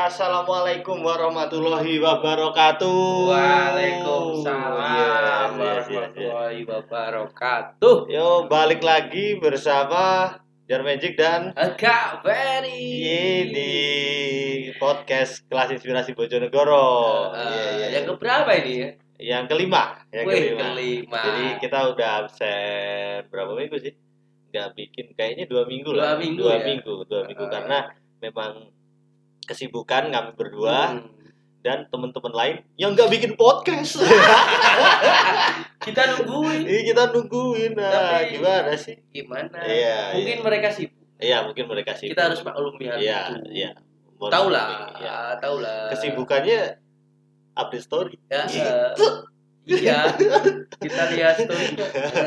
Assalamualaikum warahmatullahi wabarakatuh. Waalaikumsalam yes, yes, yes. warahmatullahi wabarakatuh. Yo, balik lagi bersama Jar Magic dan Kak Ferry. Di podcast kelas inspirasi Bojonegoro. Iya, iya. Yang keberapa ini ya? Yang kelima, yang Wih, kelima. kelima. Jadi kita udah absen berapa minggu sih? Nggak bikin kayaknya dua minggu Dua lah. minggu dua ya? minggu, dua minggu Eh. karena memang kesibukan kami berdua Hmm. dan teman-teman lain yang nggak bikin podcast. Kita nungguin. Ini kita nungguin. Nah, Tapi- gimana sih? Gimana? Iya, Mungkin mereka sibuk. Iya, mungkin mereka sibuk. Kita harus maklumi hal Iya, itu. iya. Tahu lah, iya. tahu lah. Kesibukannya update story. Ya, Gitu. iya. Kita lihat story.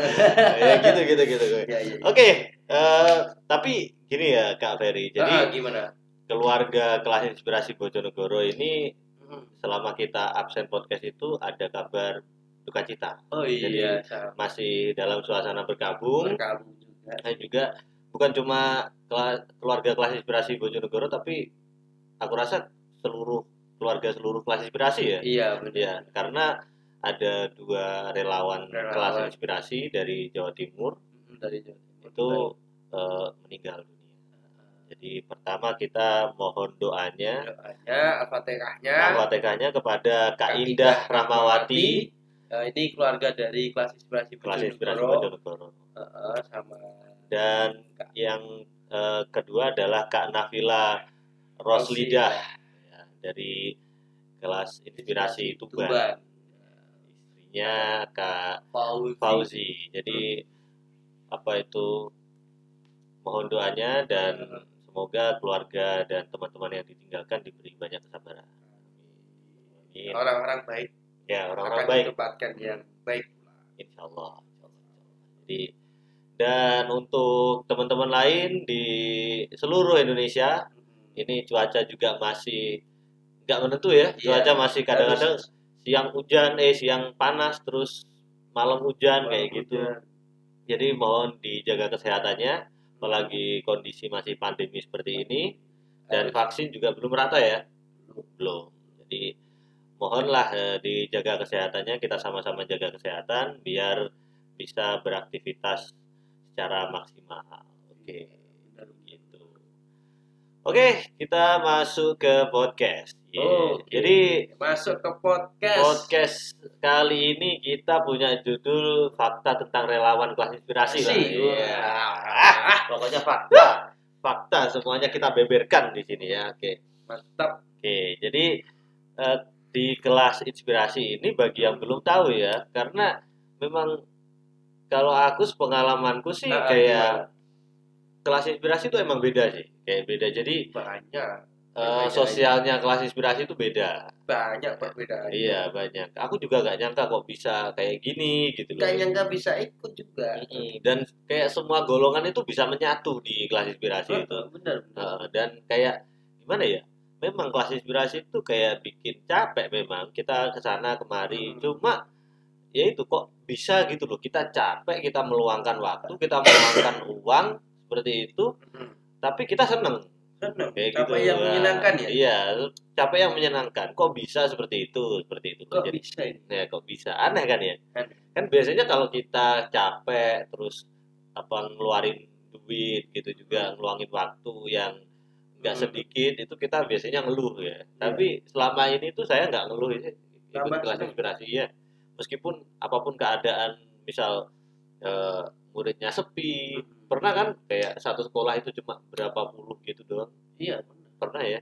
ya gitu gitu gitu. Ya, ya, ya. Oke, eh, tapi gini ya Kak Ferry. Jadi Ah, gimana? Keluarga kelas inspirasi Bojonegoro ini Hmm. selama kita absen podcast itu ada kabar duka cita. Oh iya, sama. Masih dalam suasana berkabung berkabung juga. dan juga bukan cuma keluarga kelas inspirasi Bojonegoro tapi aku rasa seluruh keluarga seluruh kelas inspirasi ya. Iya, benar. Ya, karena ada dua relawan, Relawan. kelas inspirasi dari Jawa Timur Hmm, dari Jawa Timur. itu eh, meninggal. Jadi pertama kita mohon doanya doanya al-fatihahnya Al-Fatihahnya kepada Kak Kak Indah Indah Rahmawati, Eh, ini keluarga dari kelas inspirasi kelas inspirasi Bojonegoro. Eh, sama Dan yang eh, kedua adalah Kak Nafila Roslidah ya, dari kelas inspirasi Tuban. Tuban. Istrinya Kak Fauzi, Fauzi. Jadi apa itu? Mohon doanya dan semoga keluarga dan teman-teman yang ditinggalkan diberi banyak kesabaran. Amin. orang-orang baik Ya orang-orang baik, ditempatkan yang baik insya Allah. Jadi dan untuk teman-teman lain di seluruh Indonesia ini cuaca juga masih nggak menentu ya. Iya. Cuaca masih kadang-kadang siang hujan, eh siang panas terus malam hujan kayak gitu. Jadi mohon dijaga kesehatannya, apalagi kondisi masih pandemi seperti ini dan vaksin juga belum rata ya, belum. Jadi mohonlah eh, dijaga kesehatannya, kita sama-sama jaga kesehatan biar bisa beraktivitas secara maksimal. Oke, benar begitu. Oke, kita masuk ke podcast. Ye. Oke. Jadi masuk ke podcast podcast kali ini kita punya judul fakta tentang relawan kelas inspirasi. Iya. Ah, pokoknya fakta. Fakta semuanya kita beberkan di sini ya. Oke. mantap Oke, jadi eh, di kelas inspirasi ini bagi yang belum tahu ya, karena memang kalau aku pengalamanku sih Nah, kayak kelas inspirasi itu emang beda sih, kayak beda. Jadi banyak Beda, sosialnya kelas inspirasi itu beda. banyak perbedaan Iya banyak. Aku juga gak nyangka kok bisa kayak gini gitu loh. Gak bisa ikut juga Mm-mm. Dan kayak semua golongan itu bisa menyatu di kelas inspirasi itu. bener Heeh, dan kayak gimana ya? Memang kelas inspirasi itu kayak bikin capek memang. Kita ke sana kemari. Hmm. Cuma ya itu kok bisa gitu loh. Kita capek, kita meluangkan waktu, kita meluangkan uang seperti itu. Hmm. Tapi kita seneng Seneng. kayak Apa gitu. yang Nah, menyenangkan ya Iya, capek yang menyenangkan. Kok bisa seperti itu? Seperti itu. kok Jadi bisa ini Ya kok bisa aneh kan ya? Aneh. Kan biasanya kalau kita capek terus apa ngeluarin duit gitu juga ngeluangin waktu yang nggak Hmm. sedikit itu kita biasanya ngeluh ya. Tapi selama ini tuh saya nggak ngeluh ya. Ikut kelas inspirasi ya. Meskipun apa pun keadaan misal eh, muridnya sepi, Hmm. Pernah kan kayak satu sekolah itu cuma berapa puluh gitu doang. iya bener. Pernah ya.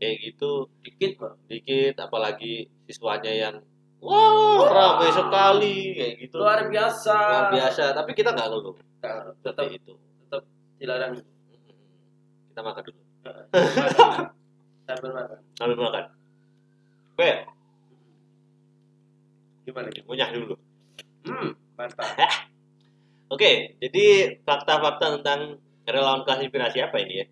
Kayak gitu. Dikit mah dikit apalagi siswanya yang wah ramai sekali kayak gitu. Luar biasa. Luar biasa. Tapi kita nggak ngeluh. Nah, tetap itu. dilarang. Kita makan dulu. Sambil makan. Sambil makan. Oke. Gimana? Ngunyah dulu. Hmm mantap oke jadi fakta-fakta tentang relawan kelas inspirasi apa ini ya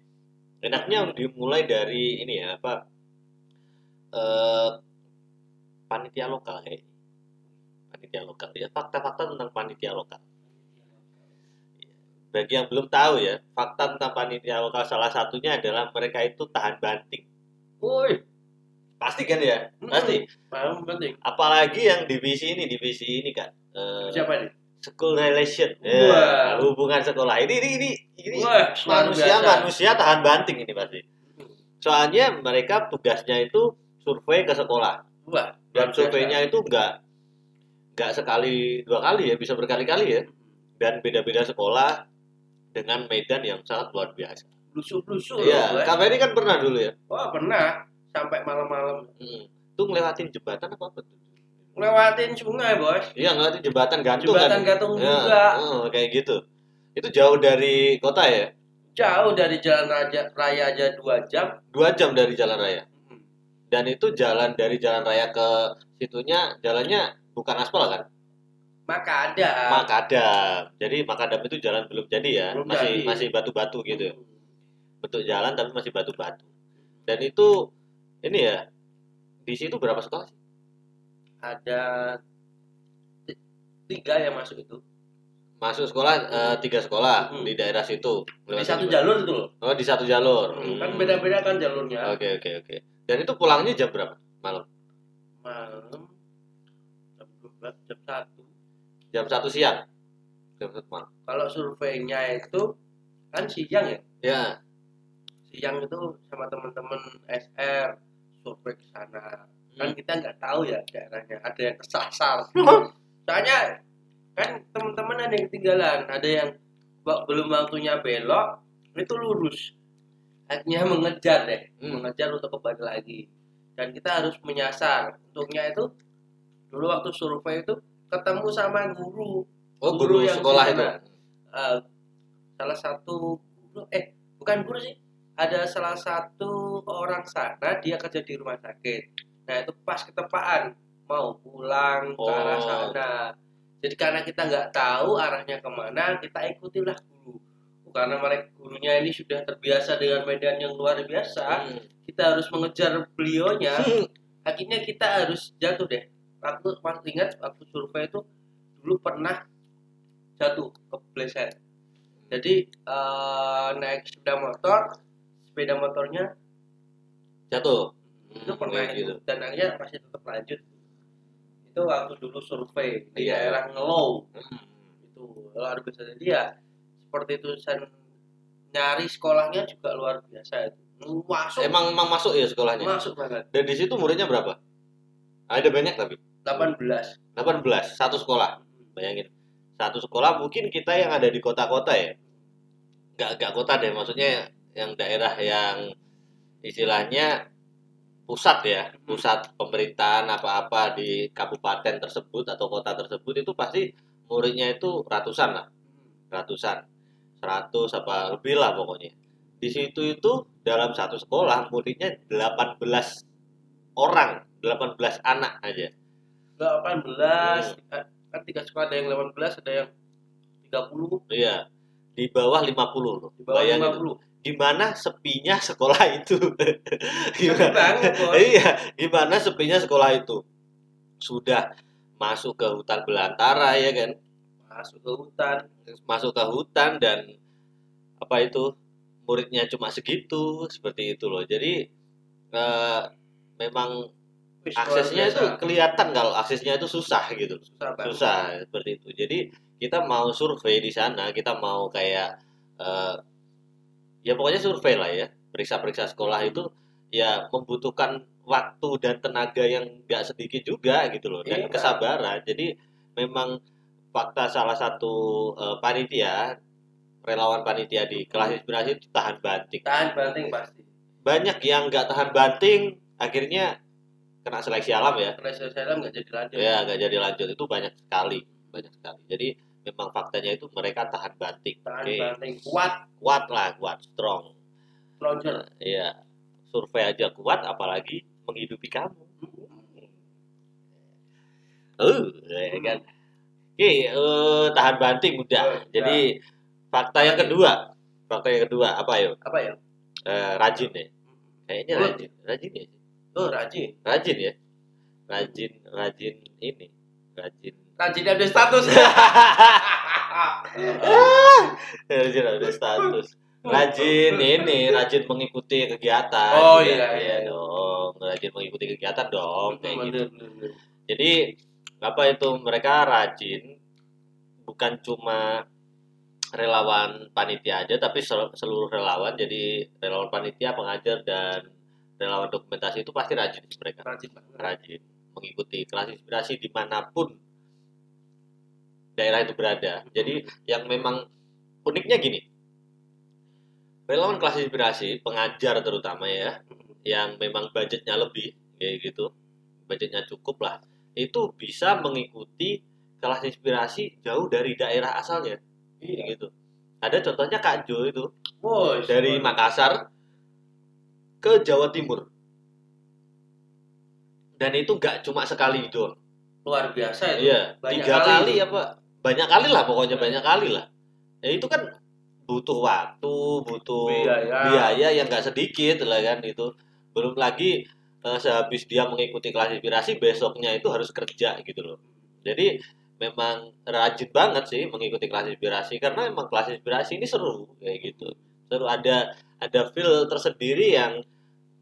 enaknya dimulai dari ini ya apa eh panitia lokal ya panitia lokal ya fakta-fakta tentang panitia lokal bagi yang belum tahu ya fakta tentang panitia lokal salah satunya adalah mereka itu tahan banting Woi, Pasti kan ya? Pasti. penting. Apalagi yang divisi ini, divisi ini kan. Eh, Siapa nih? School relation. Wah. Ya, hubungan sekolah. Ini ini ini, ini Wah, manusia biasa. manusia tahan banting ini pasti. Soalnya mereka tugasnya itu survei ke sekolah. Wah, Dan surveinya itu enggak enggak sekali dua kali ya, bisa berkali-kali ya. Dan beda-beda sekolah dengan medan yang sangat luar biasa. Lusuh-lusuh loh, eh. KBRI kan pernah dulu ya. Wah, pernah sampai malam-malam Hmm. Itu ngelewatin jembatan apa apa tuh? ngelewatin sungai, Bos. Iya, ngelewatin jembatan gantung Jembatan kan. gantung Ya, juga. heeh, kayak gitu. Itu jauh dari kota ya? Jauh dari jalan raja, raya aja dua jam. Dua jam dari jalan raya. Hmm. Dan itu jalan dari jalan raya ke situnya jalannya bukan aspal kan? Maka ada. Makadam. Jadi Makadam itu jalan belum jadi ya, Belum masih jadi. masih batu-batu gitu. Hmm. Bentuk jalan tapi masih batu-batu. Dan itu ini ya di situ berapa sekolah sih? Ada ti- tiga yang masuk itu. Masuk sekolah eh, tiga sekolah Hmm. di daerah situ. Di satu situ. jalur itu loh. Oh di satu jalur. Kan Hmm. beda-beda kan jalurnya. Oke oke oke. Dan itu pulangnya jam berapa? Malam. Malam jam 12, jam 1. Jam satu siang. Jam satu malam. Kalau surveinya itu kan siang ya. Ya. Siang itu sama teman-teman SR survei ke sana. Kan Hmm. kita nggak tahu ya daerahnya. Ada yang kesasar. Soalnya kan teman-teman ada yang ketinggalan, ada yang belum waktunya belok itu lurus. Akhirnya mengejar deh, Hmm. mengejar untuk kembali lagi. Dan kita harus menyasar. Untuknya itu dulu waktu survei itu ketemu sama guru Oh Guru guru yang sekolah itu. eh, salah satu guru eh bukan guru sih ada salah satu orang sana dia kerja di rumah sakit nah itu pas ketepaan. Mau pulang ke arah Oh. sana. Jadi karena kita nggak tahu arahnya ke mana kita ikutilah guru. Karena mereka gurunya ini sudah terbiasa dengan medan yang luar biasa Hmm. kita harus mengejar beliaunya. Akhirnya kita harus jatuh deh. Aku waktu ingat waktu survei itu dulu pernah jatuh kepleset. Jadi eh, naik sepeda motor sepeda motornya Jatuh. Itu Hmm, pernah kayak itu gitu. dan akhirnya masih tetap lanjut itu waktu dulu survei di Iya. daerah Ngelow Hmm. itu luar biasa jadi ya seperti itu sen nyari sekolahnya juga luar biasa itu masuk Emang emang masuk ya sekolahnya. masuk banget Dan di situ muridnya berapa? Ada banyak tapi. 18 18 satu sekolah. Bayangin. Satu sekolah mungkin kita yang ada di kota-kota ya. Enggak enggak kota deh, maksudnya yang daerah yang istilahnya pusat ya, pusat pemerintahan apa-apa di kabupaten tersebut atau kota tersebut itu pasti muridnya itu ratusan lah, ratusan. 100 apa lebih lah pokoknya. Di situ itu dalam satu sekolah muridnya 18 orang, 18 anak aja. 18 kan tiga sekolah ada yang 18 ada yang 30 Iya. Di bawah 50 loh. di bawah Bayangin tuh. 50 Gimana sepinya sekolah itu? Gimana? banget Iya, gimana sepinya sekolah itu? Sudah masuk ke hutan belantara ya kan? masuk ke hutan Masuk ke hutan dan apa itu? Muridnya cuma segitu, seperti itu loh. Jadi eh, memang aksesnya itu kelihatan kalau aksesnya itu susah gitu. susah banget susah seperti itu jadi kita mau survei di sana kita mau kayak eh, ya pokoknya survei lah ya. Periksa-periksa sekolah itu ya membutuhkan waktu dan tenaga yang nggak sedikit juga gitu loh dan Iya. kesabaran. Jadi memang fakta salah satu eh, panitia relawan panitia di kelas inspirasi itu tahan banting. Tahan banting pasti. Banyak yang nggak tahan banting akhirnya kena seleksi alam ya. Karena saya salam nggak jadi lanjut. Ya nggak jadi lanjut. Itu banyak sekali banyak sekali. Jadi memang faktanya itu mereka tahan banting. Tahan Oke. banting. Kuat. Kuat lah kuat strong. Loncer Iya. Survei aja kuat apalagi menghidupi kamu. Uh ya kan. Oke eh, tahan banting udah. Oh, jadi fakta yang kedua. Fakta yang kedua apa yuk? Apa ya Eh, rajin ya. Kayaknya Oh. rajin. Rajin ya? Oh rajin. Rajin ya? Rajin rajin ini. Rajin rajin update status. Rajin ada status. Rajin ini rajin mengikuti kegiatan. Oh, juga. iya, iya iya. dong. Rajin mengikuti kegiatan dong kayak gitu. jadi apa itu? Mereka rajin bukan cuma relawan panitia aja tapi sel- seluruh relawan. Jadi relawan panitia pengajar dan relawan dokumentasi itu pasti rajin mereka. Rajin banget. rajin mengikuti kelas inspirasi di mana pun daerah itu berada. Jadi yang memang uniknya gini, relawan kelas inspirasi, pengajar terutama ya, yang memang budgetnya lebih kayak gitu, budgetnya cukup lah, itu bisa mengikuti kelas inspirasi jauh dari daerah asalnya, Iya. gitu. Ada contohnya Kak Jo itu Woi, dari woi. Makassar ke Jawa Timur. Dan itu nggak cuma sekali doang. luar biasa itu. Iya, Banyak tiga kali kali, itu. apa? Banyak kali lah pokoknya Iya. banyak kali lah. Ya itu kan butuh waktu, butuh Biaya. biaya yang nggak sedikit lah kan itu. Belum lagi eh, sehabis dia mengikuti kelas inspirasi besoknya itu harus kerja gitu loh. Jadi memang rajin banget sih mengikuti kelas inspirasi karena memang kelas inspirasi ini seru kayak gitu. Seru ada ada feel tersendiri yang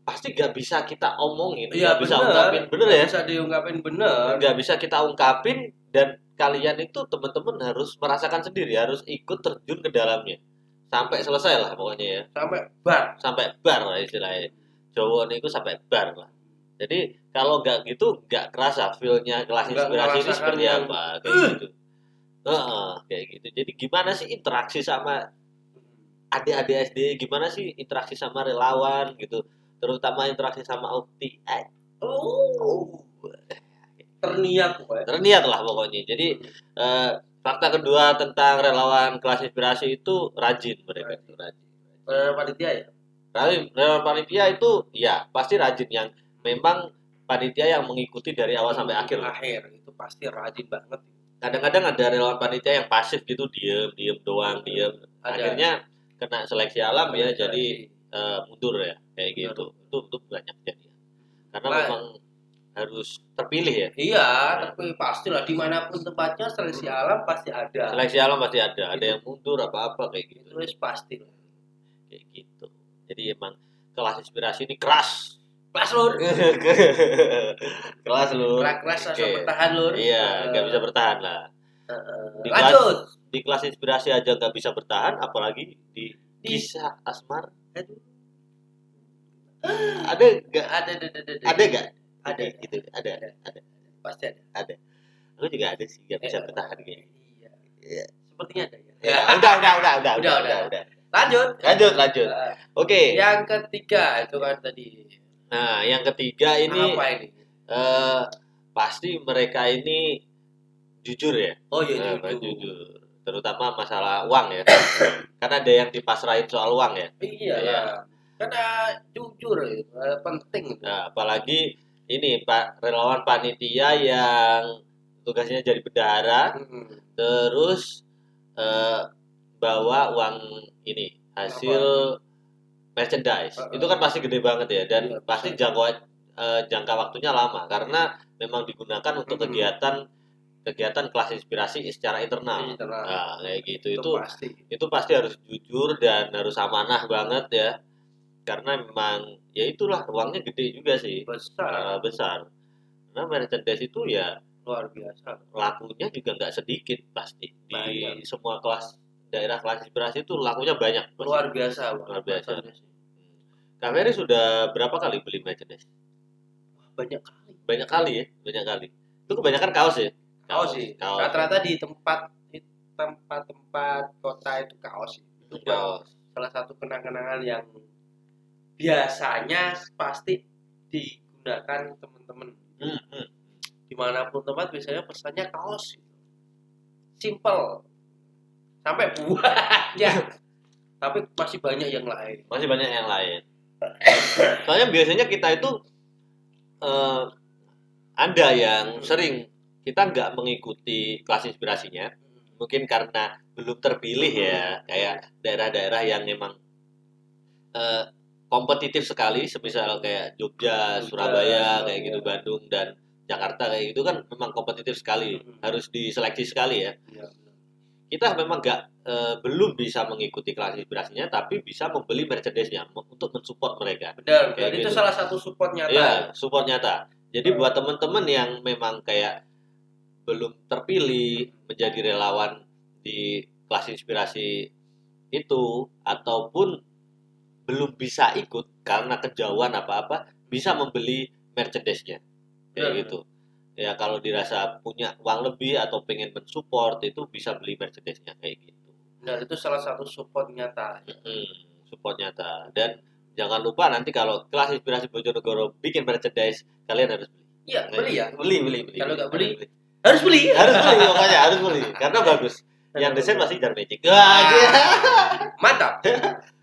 pasti nggak bisa kita omongin, Iya nggak bisa bener. ungkapin bener Nggak ya Bisa diungkapin bener. nggak bisa kita ungkapin dan kalian itu teman-teman harus merasakan sendiri harus ikut terjun ke dalamnya. Sampai selesai lah pokoknya ya. Sampai bar. sampai bar lah istilahnya. Jawa itu sampai bar lah. Jadi kalau nggak gitu nggak kerasa feelnya kelas inspirasi ini seperti yang, apa kayak gitu. Heeh, kayak gitu. Jadi gimana sih interaksi sama adik-adik SD gimana sih interaksi sama relawan gitu? Terutama interaksi sama eh, Oh. Terniat pokoknya. terniat lah pokoknya. Jadi eh, fakta kedua tentang relawan kelas inspirasi itu rajin mereka itu rajin. Eh, panitia ya. Rajin. Relawan panitia itu ya pasti rajin yang memang panitia yang mengikuti dari awal sampai akhir. Akhir itu pasti rajin banget. Kadang-kadang ada relawan panitia yang pasif gitu diem diem doang diem. Akhirnya kena seleksi alam ya jadi eh, mundur ya kayak gitu. Itu itu banyak jadi. Karena Nah. memang harus terpilih ya. Iya, tapi pastilah di mana pun tempatnya seleksi alam pasti ada. Seleksi alam pasti ada. Ada yang mundur apa-apa kayak gitu. Itu wis pasti. kayak gitu jadi emang kelas inspirasi ini keras Kelas lur. kelas lu Kelas kelas okay. bertahan lur. iya nggak bisa bertahan lah eh, Di lanjut. di kelas inspirasi aja nggak bisa bertahan apalagi di Di- kisah asmar Aduh. ada nggak Ada ada ada ada. ada nggak Ada. gitu ada Ada. ada Pasti ada. aku juga ada sih nggak bisa Eh, bertahan kayaknya Iya. Iya. Sepertinya ada ya. ya udah udah udah udah Udah, udah. udah Lanjut. lanjut lanjut Eh, oke Yang ketiga itu kan tadi. nah yang ketiga ini apa ini? eh pasti mereka ini jujur ya Oh Eh, iya Pak, jujur. jujur. Terutama masalah uang ya. Karena ada yang dipasrahin soal uang ya. Iya. Iya. Karena jujur eh, penting. Nah, apalagi ini Pak relawan panitia yang tugasnya jadi bendahara, Hmm. terus eh, bawa uang ini hasil merchandise. Uh-uh. Itu kan pasti gede banget ya dan Iya, pasti jangka eh, jangka waktunya lama karena memang digunakan untuk Hmm. kegiatan kegiatan kelas inspirasi secara internal. Internal. Nah, kayak gitu itu, itu pasti. itu pasti harus jujur dan harus amanah banget ya karena memang ya itulah uangnya gede juga sih Besar. uh, besar karena merchandise itu ya Luar biasa. lakunya juga nggak sedikit pasti di semua kelas daerah kelas inspirasi itu lakunya banyak pasti. Luar biasa. Luar biasa. Kak Ferry sudah berapa kali beli merchandise Banyak kali. banyak kali ya banyak kali itu kebanyakan kaos ya Kaos sih. kaos Rata-rata di tempat tempat-tempat kota itu kaos sih. Itu kaos salah satu kenang-kenangan yang biasanya pasti digunakan teman-teman. Hmm, hmm. di mana pun tempat biasanya pesannya kaos simple. Sampai banyak tapi masih banyak yang lain. Masih banyak yang lain. Soalnya biasanya kita itu eh, ada yang sering kita nggak mengikuti kelas inspirasinya. Mungkin karena belum terpilih ya kayak daerah-daerah yang memang eh, kompetitif sekali semisal kayak Jogja, Jogja, Surabaya kayak gitu Bandung dan Jakarta kayak gitu kan memang kompetitif sekali Mhm. harus diseleksi sekali ya Iya. kita memang nggak eh, belum bisa mengikuti kelas inspirasinya tapi bisa membeli merchandise-nya untuk mensupport mereka Benar, Kayak dan itu gitu. salah satu support nyata. Iya, support nyata. Jadi buat teman-teman yang memang kayak belum terpilih menjadi relawan di kelas inspirasi itu ataupun belum bisa ikut karena kejauhan apa-apa bisa membeli merchandise-nya. Kayak Iya, gitu. Ya kalau dirasa punya uang lebih atau pengen mensupport itu bisa beli merchandise-nya kayak gitu. Benar, itu salah satu support nyata. Hmm, support nyata. Dan jangan lupa nanti kalau kelas inspirasi Bojonegoro bikin merchandise, kalian harus beli. Iya, beli ya. Beli, beli, beli. Kalau nggak beli, Harus Harus beli. harus beli pokoknya harus beli karena bagus. Yang desain pasti Jar Magic. Ah. Mantap.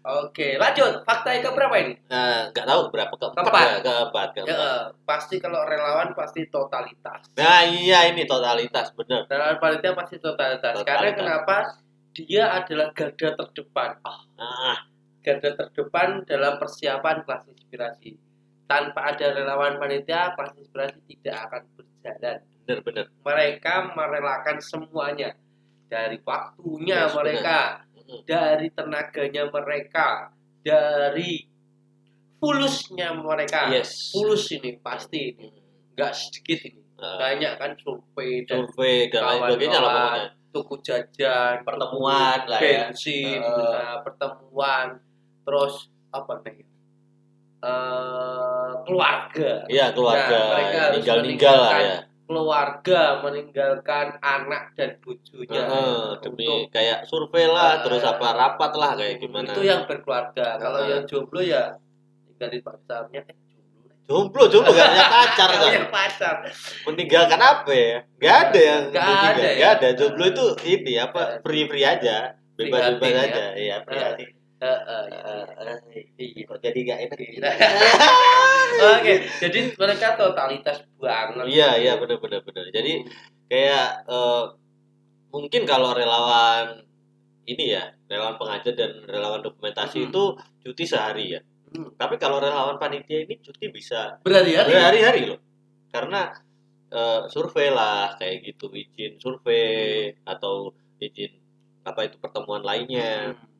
Oke, lanjut. Fakta yang keberapa ini? Eh, nggak tahu berapa keempat Keempat. ya, keempat, Ya, keempat. eh, pasti kalau relawan pasti totalitas. Nah iya ini totalitas bener. Relawan panitia pasti totalitas. Totalitas. Karena kenapa? Dia adalah garda terdepan. Nah, garda terdepan dalam persiapan kelas inspirasi. Tanpa ada relawan panitia, kelas inspirasi tidak akan berjalan. bener bener. Mereka merelakan semuanya. Dari waktunya Yes, mereka. Dari tenaganya mereka, dari fulusnya mereka. Yes. Fulus ini pasti ini. Nggak sedikit ini. Eh, Banyak kan survei dan survei dan lain sebagainya lah pokoknya. tuku jajan, Pertemuan lah ya. bensin, Eh. nah, pertemuan, terus apa nih? Eh, keluarga, Iya keluarga Nah, ninggal ninggal lah ya. Keluarga meninggalkan anak dan bujunya Heeh, demi untuk kayak survei lah, Eh, terus apa rapat lah kayak gimana. itu yang berkeluarga. Kalau Eh. yang jomblo ya tinggalin pacarnya, eh jomblo. Jomblo, jomblo gak punya pacar Kalau kan. yang pacar, Meninggalkan apa ya? Gak ada yang meninggal. ada ya. Gak ada. Jomblo itu ini apa? Free free aja, bebas bebas ya. aja. Iya prihatin. Eh, Iya. kok jadi gak enak. Iya. Oke, jadi mereka totalitas banget. Iya iya benar benar benar. Jadi kayak eh, mungkin kalau relawan ini ya relawan pengajar dan relawan dokumentasi Hmm. itu cuti sehari ya. Hmm. Tapi kalau relawan panitia ini cuti bisa berhari-hari. berhari-hari loh. Karena eh, survei lah kayak gitu izin survei atau izin apa itu pertemuan lainnya Hmm.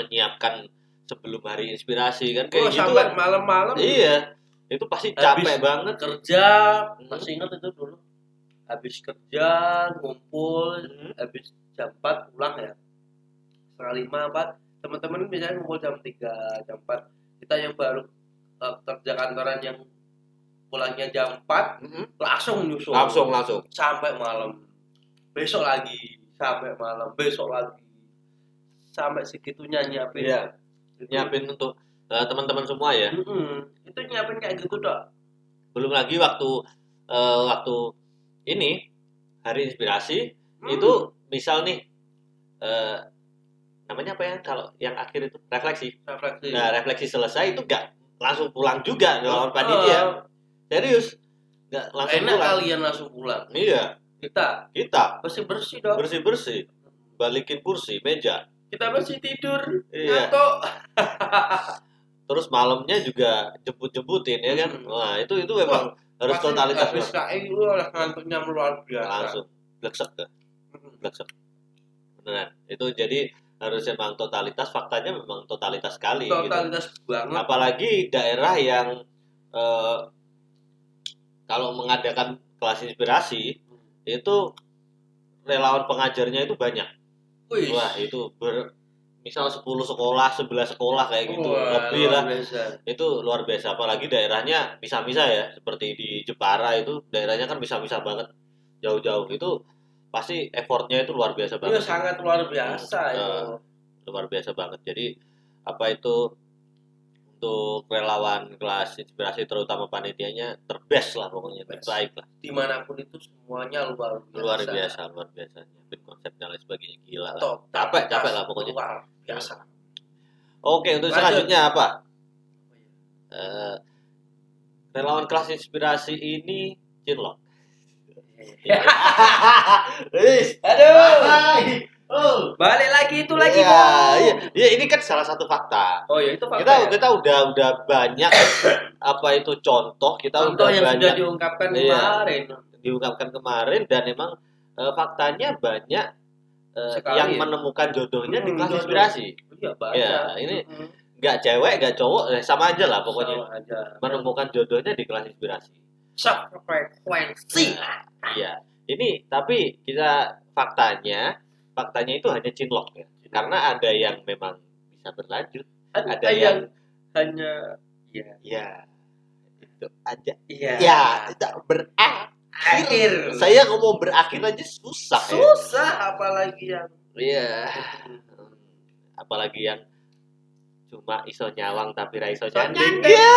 Menyiapkan sebelum hari inspirasi kan Oh, kayak gitu sampai kan. malam-malam Iya. Itu pasti Habis capek banget. kerja, Hmm. masih ingat itu dulu. Habis kerja, ngumpul, Hmm. habis jam 4 pulang ya. Setengah lima, empat. Teman-teman biasanya ngumpul jam 3, jam 4. Kita yang baru eh, kerja kantoran yang pulangnya jam 4, Mhm. langsung nyusul. Langsung langsung. sampai malam besok lagi sampai malam besok lagi sampai segitunya nyiapin Iya. Itu- nyiapin untuk eh, teman-teman semua ya. Mm-mm. itu nyiapin kayak gitu dok Belum lagi waktu eh, waktu ini hari inspirasi Hmm. itu misal nih eh, namanya apa ya kalau yang akhir itu refleksi. refleksi Nah refleksi selesai itu gak langsung pulang juga lawan Oh, panitia. Serius, nggak langsung enak pulang. kalian langsung pulang Iya, kita kita bersih bersih dong bersih bersih, balikin kursi, meja. Kita masih tidur Iya. ngantuk Terus malamnya juga jemput-jemputin ya kan. Hmm. Wah itu itu memang harus Pasti totalitas habis. KI lu oleh ngantuknya luar biasa langsung bleksek ke Mm-mm. bleksek beneran itu jadi harus emang totalitas faktanya memang totalitas sekali gitu. totalitas banget apalagi daerah yang eh, kalau mengadakan kelas inspirasi itu relawan pengajarnya itu banyak Wih. wah itu ber misal 10 sekolah 11 sekolah kayak gitu. Wah, lebih luar lah. biasa. itu luar biasa. Apalagi daerahnya bisa-bisa ya. Seperti di Jepara itu daerahnya kan bisa-bisa banget. Jauh-jauh. Itu pasti effortnya itu luar biasa Iya banget. sangat luar biasa itu. luar biasa banget. Jadi apa itu untuk relawan kelas inspirasi terutama panitianya terbest lah pokoknya Best. terbaik lah Di mana pun itu semuanya luar biasa. luar biasa luar biasa nyiapin konsep dan lain sebagainya gila lah Top. capek capek lah pokoknya Luar biasa. oke untuk Lanjut. selanjutnya apa Eh, relawan kelas inspirasi ini cinlok. Aduh. Oh. Balik lagi itu lagi, Iya, iya. Iya, ini kan salah satu fakta. Oh ya itu fakta. Kita ya? kita udah udah banyak apa itu contoh, kita contoh udah yang sudah banyak diungkapkan Iya. kemarin. diungkapkan kemarin dan emang eh, faktanya banyak Sekali yang ya? menemukan jodohnya di Hmm, kelas jodoh. inspirasi. Iya banyak. Ya, ini Mm-mm. Nggak cewek, nggak cowok, eh, sama aja lah pokoknya. Sama aja. Menemukan jodohnya di kelas inspirasi. Sefrekuensi. Iya. Ini tapi kita faktanya, faktanya itu hanya cinlok ya. Karena ada yang memang bisa berlanjut. Ada, Ada yang, hanya ya Ya, itu aja. iya Ya, tidak berakhir. akhir Saya ngomong berakhir aja susah ya. susah apalagi yang Iya. Apalagi yang cuma iso nyawang tapi ra iso nyanding. Ya.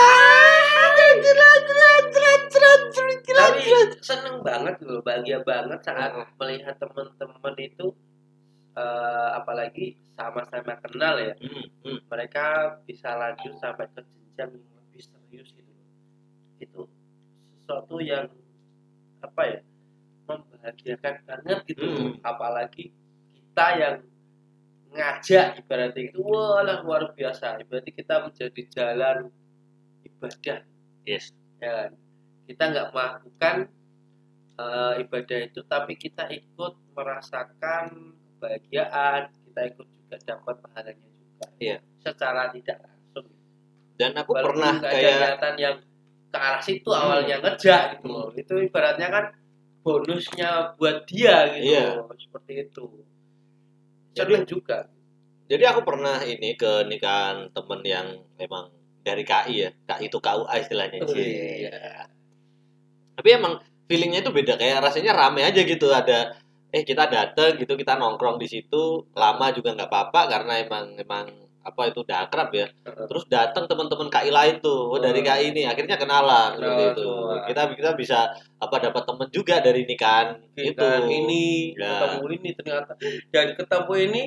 Tapi seneng banget loh bahagia banget saat melihat teman-teman itu eh, apalagi sama-sama kenal ya Hmm, hmm. mereka bisa lanjut sampai ke jenjang yang lebih serius gitu itu sesuatu yang apa ya membahagiakan banget gitu. Hmm. apalagi kita yang ngajak ibaratnya itu walah luar biasa berarti kita menjadi jalan ibadah Yes. ya kan? kita nggak melakukan eh, ibadah itu tapi kita ikut merasakan kebahagiaan kita ikut juga dapat pahalanya juga Iya. secara tidak langsung Dan aku Walaupun pernah kayak niatan yang ke arah situ Hmm. awalnya ngejak gitu loh itu ibaratnya kan bonusnya buat dia gitu Iya. loh. seperti itu seneng juga Jadi aku pernah ini ke nikahan temen yang memang dari KI ya, KI itu KUA istilahnya. Oh, Cie. iya. Tapi emang feelingnya itu beda, kayak rasanya rame aja gitu. Ada eh kita dateng gitu, kita nongkrong di situ, lama juga nggak apa-apa karena emang emang apa itu udah akrab ya. Terus datang teman-teman KI lain tuh, oh dari. KI ini, akhirnya kenalan seperti Kenalan itu. Kita kita bisa apa dapat temen juga dari nikahan itu. Ini Ya. ketemu ini ternyata dan ketemu ini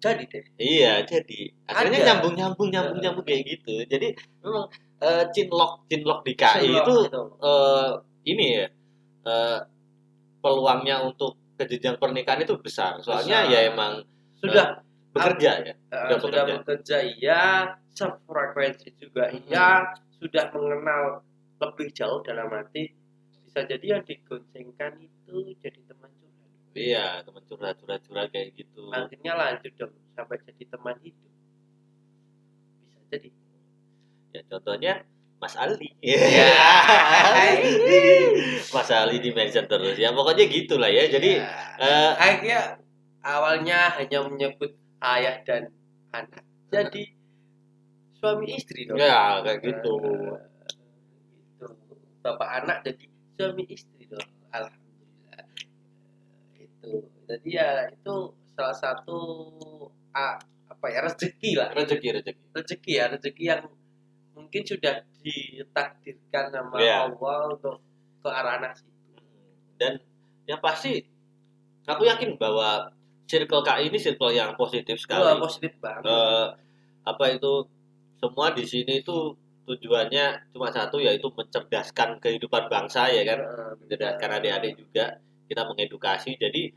jadi deh Iya, jadi akhirnya Ada. nyambung nyambung nyambung nyambung kayak gitu. Jadi memang eh, cinlok cinlok di KI Seneng itu gitu. eh, ini ya eh, peluangnya untuk ke jenjang pernikahan itu besar. Soalnya Besar. ya emang sudah bekerja ya. eh, sudah sudah bekerja. bekerja iya sefrekuensi juga Hmm. iya sudah mengenal lebih jauh dalam arti bisa jadi yang digoncengkan itu jadi teman curhat Iya, teman curhat curhat curhat kayak gitu. akhirnya lanjut dong sampai jadi teman hidup bisa jadi Ya contohnya Mas Ali. Ya. Mas Ali di mention terus. Ya pokoknya gitulah ya. Jadi Ya. eh, akhirnya awalnya hanya menyebut ayah dan anak jadi suami istri dong ya kayak gitu. Gitu. bapak anak jadi suami istri dong alhamdulillah itu jadi ya itu salah satu ah, apa ya rezeki lah Rezeki rezeki. rezeki ya rezeki yang mungkin sudah ditakdirkan sama Iya. Allah untuk ke arah anak situ. Dan yang pasti aku yakin bahwa circle KI ini circle yang positif sekali. Wah, positif banget. Eh, apa itu semua di sini itu tujuannya cuma satu yaitu mencerdaskan kehidupan bangsa ya kan, Eh, mencerdaskan adik-adik juga kita mengedukasi. Jadi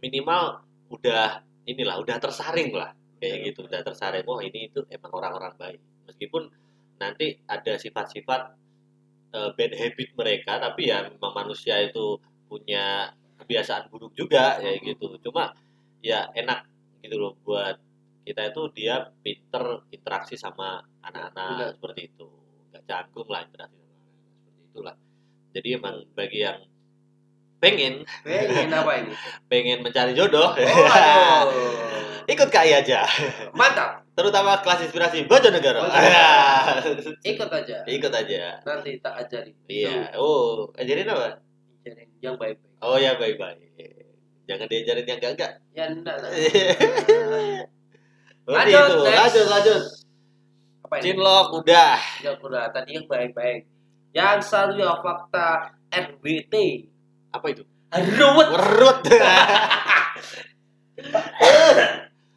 minimal udah inilah udah tersaring lah kayak gitu. udah tersaring oh ini itu emang orang-orang baik meskipun nanti ada sifat-sifat eh, bad habit mereka tapi ya memang manusia itu punya kebiasaan buruk juga ya gitu. Cuma ya enak gitu loh buat kita itu dia pinter interaksi sama anak-anak seperti itu. Nggak canggung lah interaksi sama anak seperti itulah. Jadi emang bagi yang pengen. Pengen apa ini? Pengen mencari jodoh. Oh, ikut KI aja. Mantap. Terutama kelas inspirasi Bojonegoro. Bojonegoro. ikut aja. Ikut aja. Nanti tak ajarin. Iya. Oh ajarin apa? Ajarin yang baik-baik. Oh ya baik baik jangan diajarin yang enggak enggak ya enggak lah. Lanjut, itu. lanjut lanjut. Apa ini? Cinlok udah. Ya udah. Tadi yang baik-baik. Yang satu ya fakta RBT apa itu ruwet Werut.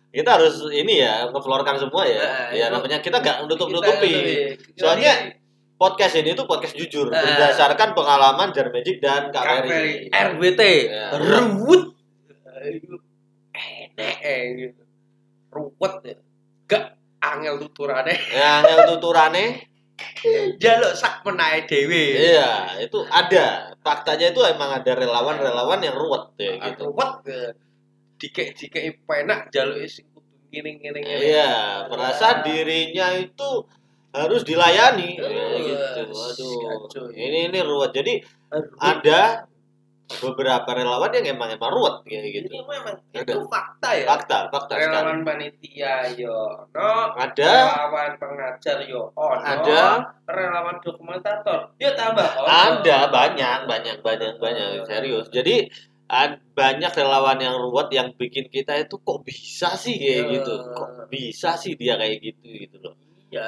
kita harus ini ya ngeflorkan semua ya. Nah, ya namanya kita nggak nutup nutupi. Soalnya podcast ini tuh podcast jujur Nah. berdasarkan pengalaman Jar Magic dan Kak Kak Ferry. Ferry RBT Ya. ruwet enek eh, gitu ruwet ya gak angel tuturane Ya, yang tuturane, jaluk sak menae dhewe iya itu ada. Faktanya itu emang ada relawan-relawan yang ruwet ya gitu. ruwet ya. dikek-dikek penak jaluk sing kudu ngene-ngene ngene. Iya, merasa dirinya itu harus dilayani ya, gitu. Aduh, ini ini ruwet. Jadi ada beberapa relawan yang emang emang ruwet kayak gitu. Ini memang Ada. itu fakta ya. Fakta, fakta sekali. Relawan panitia yo, no. Ada, Relawan pengajar yo, oh no. ada, Relawan dokumentator, yo tambah oh. ada banyak, banyak, banyak, banyak serius. Jadi ad- banyak relawan yang ruwet yang bikin kita itu kok bisa sih kayak Eh. gitu, kok bisa sih dia kayak gitu gitu loh. Ya,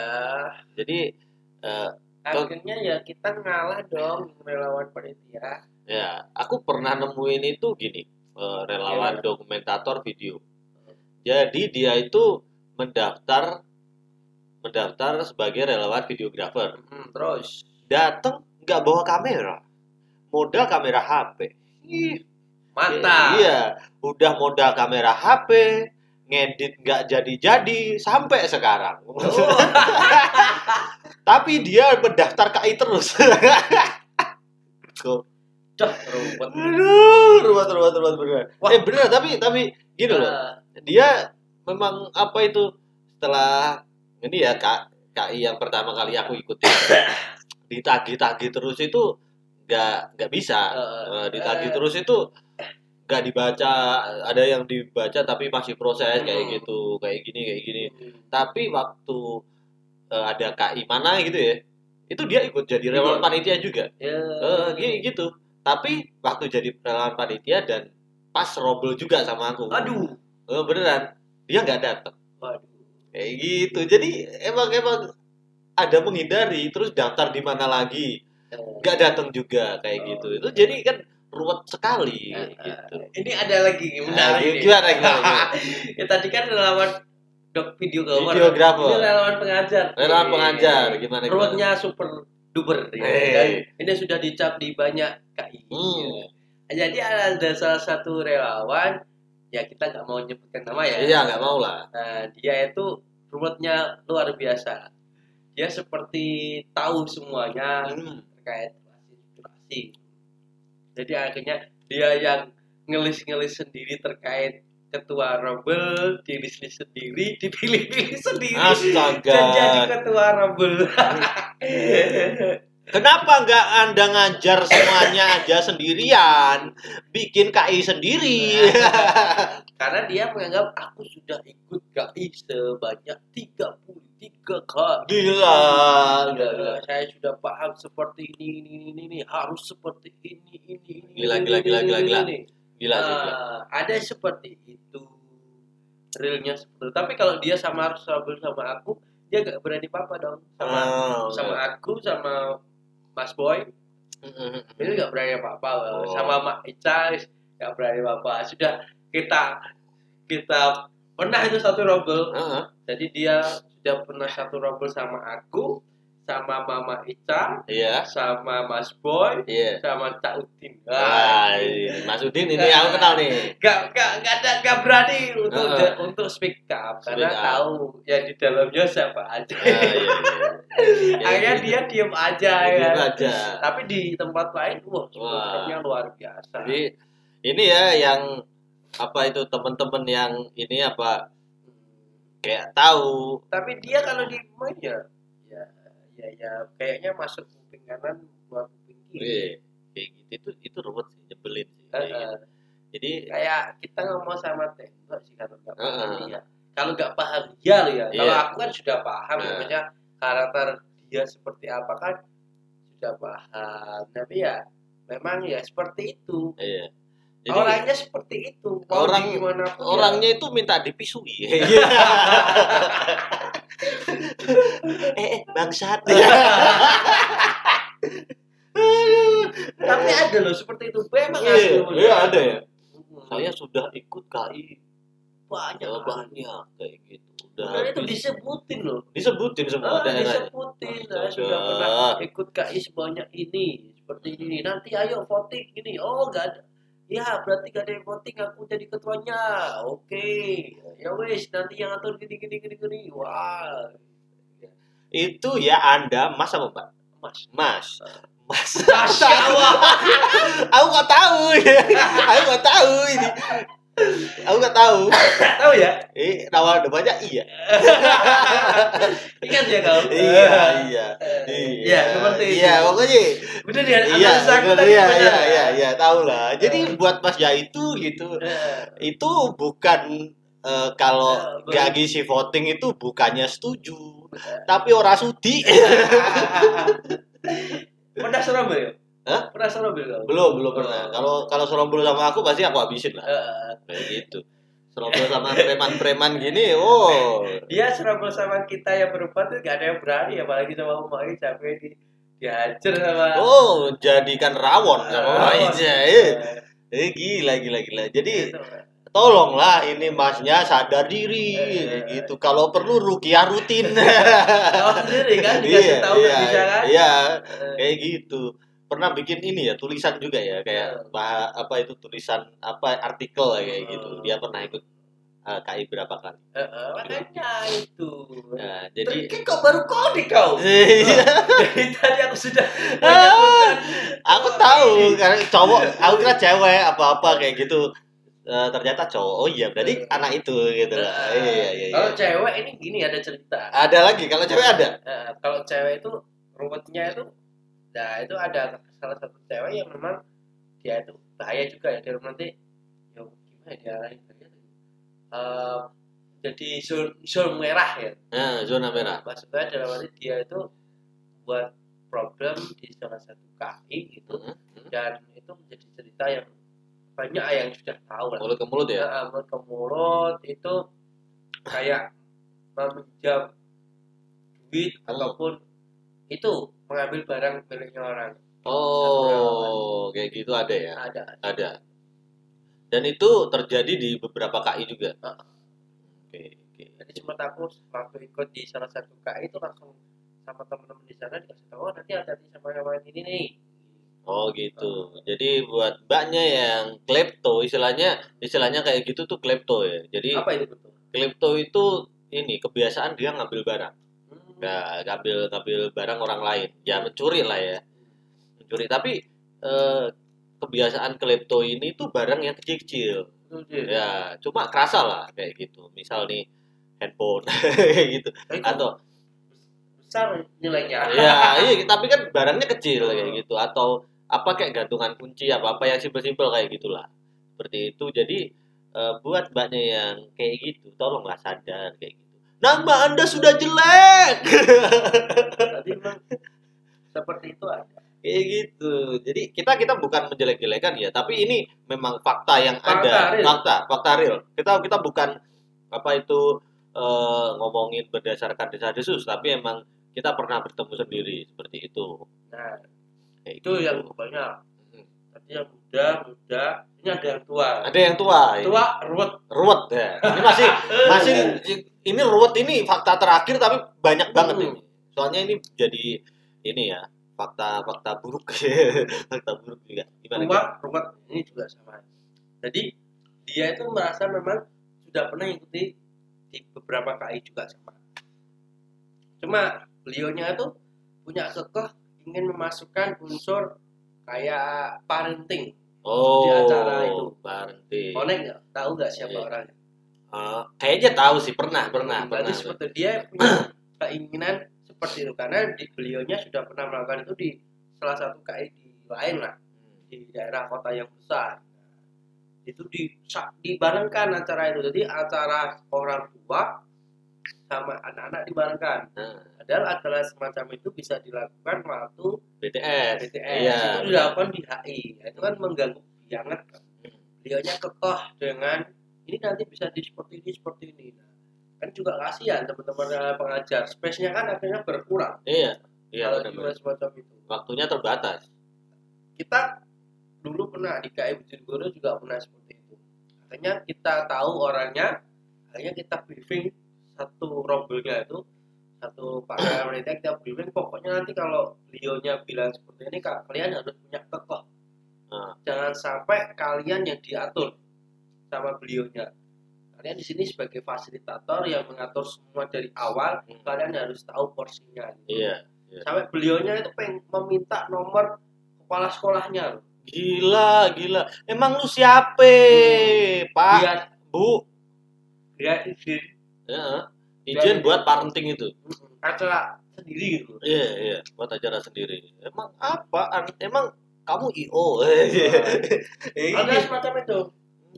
Jadi eh, akhirnya ya kita ngalah dong relawan panitia. Ya aku pernah nemuin itu gini eh, relawan dokumentator video. Jadi dia itu mendaftar mendaftar sebagai relawan videografer. Hmm, terus Datang nggak bawa kamera, modal kamera HP. Ih, mata. Iya, udah modal kamera HP, ngedit nggak jadi-jadi sampai sekarang. Oh, Tapi dia mendaftar KI terus. Kok dah rumput. Aduh, ruwet ruwet ruwet bener. Wah. Eh bener tapi tapi gini loh. Eh, Dia memang apa itu setelah ini ya Kak KI yang pertama kali aku ikuti ditagih-tagih terus itu nggak nggak bisa. Eh, Eh, ditagih eh. terus itu nggak dibaca, ada yang dibaca tapi masih proses kayak Hmm. gitu, kayak gini kayak gini. Hmm. Tapi waktu eh, ada KI mana gitu ya, itu dia ikut jadi relawan Ikut. panitia juga. Ya. Gi- gitu. Tapi waktu jadi relawan panitia dan pas robel juga sama aku. Aduh. Eh, beneran. Dia nggak datang. Waduh. Kayak gitu. Jadi emang emang ada menghindari terus daftar di mana lagi. Eh, Nggak datang juga kayak Oh. gitu. Itu jadi kan ruwet sekali eh, gitu. Ini ada lagi Nah, menarik nih. gimana, gimana, gimana? ya tadi kan relawan dok video cover. Videographer. Ini relawan pengajar. Relawan pengajar gimana gimana? Ruwetnya super duper ya. Dan ini sudah dicap di banyak KI. Hmm. Jadi ada salah satu relawan ya kita nggak mau nyebutkan nama ya. Iya, nggak mau lah. Nah, dia itu ruwetnya luar biasa. Dia seperti tahu semuanya Hmm. terkait. Jadi akhirnya dia yang ngelis-ngelis sendiri terkait ketua Rebel, dirilis sendiri, dipilih-pilih sendiri. Astaga. Dan jadi ketua Rebel. Kenapa nggak Anda ngajar semuanya aja sendirian? Bikin KI sendiri. Karena dia menganggap aku sudah ikut KI sebanyak 33 kali. Gila. Gila, saya sudah paham seperti ini, ini, ini, ini, harus seperti ini, ini, ini. Gila, ini, gila, ini, gila, ini, gila, ini, gila. ini. Gila sih. gila. Nah, ada seperti itu. Realnya seperti itu. Tapi kalau dia sama harus trouble sama aku, dia gak berani apa-apa dong. Sama Oh, sama aku, sama Mas Boy, Mm-mm. itu gak berani apa-apa. Oh. Sama Mak Ica, gak berani apa-apa. Sudah kita kita pernah itu satu trouble. Heeh. Jadi dia sudah pernah satu trouble sama aku, sama Mama Ica, Iya. sama Mas Boy, Iya. sama Cak Udin. Wah, ini Mas Udin ini aku kenal nih. gak gak gak ada gak berani untuk Heeh. untuk speak up Speak karena up. tahu yang di dalamnya siapa aja. Ah, iya, iya. Akhirnya gitu. dia diem aja Diem ya. aja. Tapi di tempat lain, wah, supporternya luar biasa. Jadi ini ya yang apa itu teman-teman yang ini apa kayak tahu Tapi dia kalau di main ya, ya, ya, ya kayaknya masuk kuping kanan buat kuping kiri. Kayak gitu itu itu ruwet sih nyebelin sih kayak Heeh. gitu. jadi Kayak kita ngomong sama tembok sih kalau nggak paham Heeh. dia. Kalau nggak paham dia loh ya. Kalau Iya. aku kan sudah paham, Nah. maksudnya karakter dia seperti apa kan sudah paham. Tapi ya memang ya seperti itu. iya jadi orangnya seperti itu. Mau orang- gimana pun ya. orangnya itu minta dipisui eh, eh bangsat Tapi ada loh seperti itu. Memang Iya, asli. iya, ada ya? Saya sudah ikut KI banyak. ya banyak kayak gitu udah Dan itu disebutin loh. disebutin semua Ah, disebutin saya Astaga. sudah pernah ikut KI sebanyak ini seperti ini nanti ayo voting gini oh gak ada ya berarti gak ada yang voting aku jadi ketuanya. Oke. Ya wes nanti yang atur gini gini gini gini. Wah. Itu ya anda mas apa mbak? Mas. Mas. Mas. Masya Allah. Aku nggak tahu. Aku nggak tahu ini Aku nggak tahu. Tahu ya? Eh, nama depannya iya. Ingat ya kau? Iya, iya. Iya, seperti itu. Iya, pokoknya iya, bener, tadi iya, benar. iya, iya, iya, tahu lah. Jadi Eh. buat Mas Ya itu gitu, Eh, itu bukan eh, kalau gak ngisi voting itu bukannya setuju, tapi orang sudi. Pernah Surabaya? Hah? Pernah Surabaya kau? belum, belum pernah. Oh. Kalau kalau Sorombolo sama aku pasti aku habisin lah. Eh, Kayak gitu. Sorombolo sama preman-preman gini, oh. dia Surabaya sama kita yang berempat tuh gak ada yang berani apalagi sama Om Mai sampai di dihajar sama Oh, jadikan rawon sama Rawon. Maisnya. Eh, eh, gila, gila, gila. Jadi Gitu. tolonglah ini masnya sadar diri Eh. gitu. Kalau perlu rukiah rutin. Tahu sendiri kan dikasih tahu iya, kan bisa kan Iya, kayak gitu. Pernah bikin ini ya tulisan juga ya kayak bah, apa itu tulisan apa artikel ya, kayak gitu. Dia pernah ikut uh, KI berapa kali. eh, eh, makanya itu Nah, jadi Terus kok baru kode kau Iya. dari tadi aku sudah menyebutkan aku oh, tahu ini. karena cowok aku kira cewek apa-apa kayak gitu. Eh, ternyata cowok. Oh iya, berarti Eh. anak itu gitu lah. Eh, Iya, iya, iya. kalau cewek ini gini ada cerita Ada lagi kalau cewek ada. Eh, kalau cewek itu ruwetnya itu nah itu ada salah satu cewek yang memang dia itu bahaya juga ya dia nanti ya gimana dia lain Eh, jadi zona, zona merah ya Nah, zona merah. maksudnya dalam arti dia itu buat problem di salah satu KI gitu Hmm, hmm. dan itu menjadi cerita yang banyak yang sudah tahu lah Mulut ke mulut ya. Nah, mulut ke mulut itu kayak meminjam duit Hmm. ataupun itu mengambil barang miliknya orang Oh, kayak gitu ada ya. ada Ada. Dan itu terjadi di beberapa KI juga. Ah. Oke, oke. jadi sempat aku waktu ikut di salah satu KI itu langsung sama teman-teman di sana dikasih tahu "Oh, nanti ada di sama yang ini nih Oh gitu. Jadi buat mbaknya yang klepto, istilahnya istilahnya kayak gitu tuh klepto ya. Jadi apa itu klepto itu ini kebiasaan dia ngambil barang. Nggak ngambil ngambil barang orang lain. Ya mencuri lah ya. Mencuri. Tapi eh, kebiasaan klepto ini tuh barang yang kecil-kecil. Jin. Ya, cuma kerasa lah kayak gitu. Misal nih handphone kayak gitu. Nah, itu Atau besar nilainya ya iya tapi kan barangnya kecil kayak gitu atau apa kayak gantungan kunci apa apa yang simpel-simpel kayak gitulah seperti itu jadi eh, buat mbaknya yang kayak gitu tolonglah sadar kayak gitu nama anda sudah jelek. Tadi memang seperti itu ada. Kayak gitu. Jadi kita kita bukan menjelek-jelekan ya tapi ini memang fakta yang Fakta ada. real. fakta fakta real. Kita kita bukan apa itu eh, ngomongin berdasarkan desas-desus tapi emang kita pernah bertemu sendiri seperti itu. Nah Kayak itu gitu. yang tadi yang muda muda. Ini ada yang tua. Ada yang tua tua ruwet. Ruwet ya. Ini masih masih ini ruwet ini fakta terakhir tapi banyak banget Hmm. ini. Soalnya ini jadi ini ya fakta fakta buruk. Fakta buruk juga. Gimana tua ruwet ini juga sama. Jadi dia itu merasa memang sudah pernah ikuti di beberapa KI juga sama. Cuma beliaunya itu punya kekeh ingin memasukkan unsur kayak parenting. Oh di acara itu. parenting. Konek nggak? Tahu nggak siapa Iya. orangnya? Eh, kayaknya tahu sih pernah pernah berarti pernah seperti dia punya keinginan seperti itu. Karena di beliaunya sudah pernah melakukan itu di salah satu KI di lain lah. Di daerah kota yang besar. Itu di dibarengkan acara itu. Jadi acara orang tua sama anak-anak dibarengkan. Nah, padahal acara semacam itu bisa dilakukan waktu BTS BTS iya. Itu dilakukan di HI Ya, itu kan mengganggu banget kan beliaunya kekeh dengan ini nanti bisa di seperti ini seperti ini. Nah, kan juga kasihan teman-teman pengajar. Space-nya kan akhirnya berkurang. Iya. Iya kalau semacam itu. Waktunya terbatas. Kita dulu pernah di KI Bojonegoro juga pernah seperti itu. Akhirnya kita tahu orangnya akhirnya kita briefing satu rombelnya itu satu pak wanita kita briefing pokoknya nanti kalau beliaunya bilang seperti ini kak kalian harus punya kekeh Nah. jangan sampai kalian yang diatur sama beliaunya kalian di sini sebagai fasilitator yang mengatur semua dari awal Hmm. kalian harus tahu porsinya. Iya sampai beliaunya itu pengen meminta nomor kepala sekolahnya. Gila gila. Emang lu siapa pak? Biar bu. Izin ya, izin buat parenting itu. Acara sendiri gitu. Iya iya buat acara sendiri. Emang apaan? Emang kamu io ada semacam itu.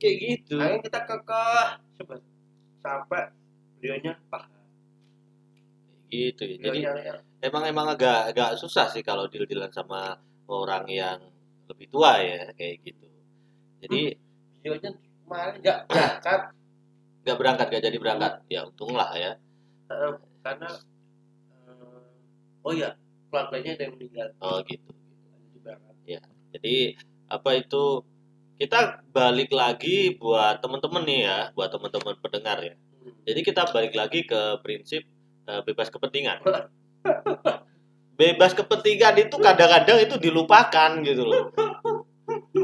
Kayak gitu. Akhirnya kita kekeh sebe- sampai beliaunya paham. Gitu ya. Jadi ya, emang emang agak agak susah sih kalau deal dealan sama orang yang lebih tua ya kayak gitu. Jadi beliaunya kemarin nggak berangkat nggak berangkat nggak jadi berangkat. Ya untunglah ya. Eh, karena eh, oh ya keluarganya ada yang meninggal. Oh gitu. Jadi berangkat. jadi apa itu kita balik lagi buat teman-teman nih ya buat teman-teman pendengar ya. Hmm. jadi kita balik lagi ke prinsip eh, bebas kepentingan. Bebas kepentingan itu kadang-kadang itu dilupakan gitu loh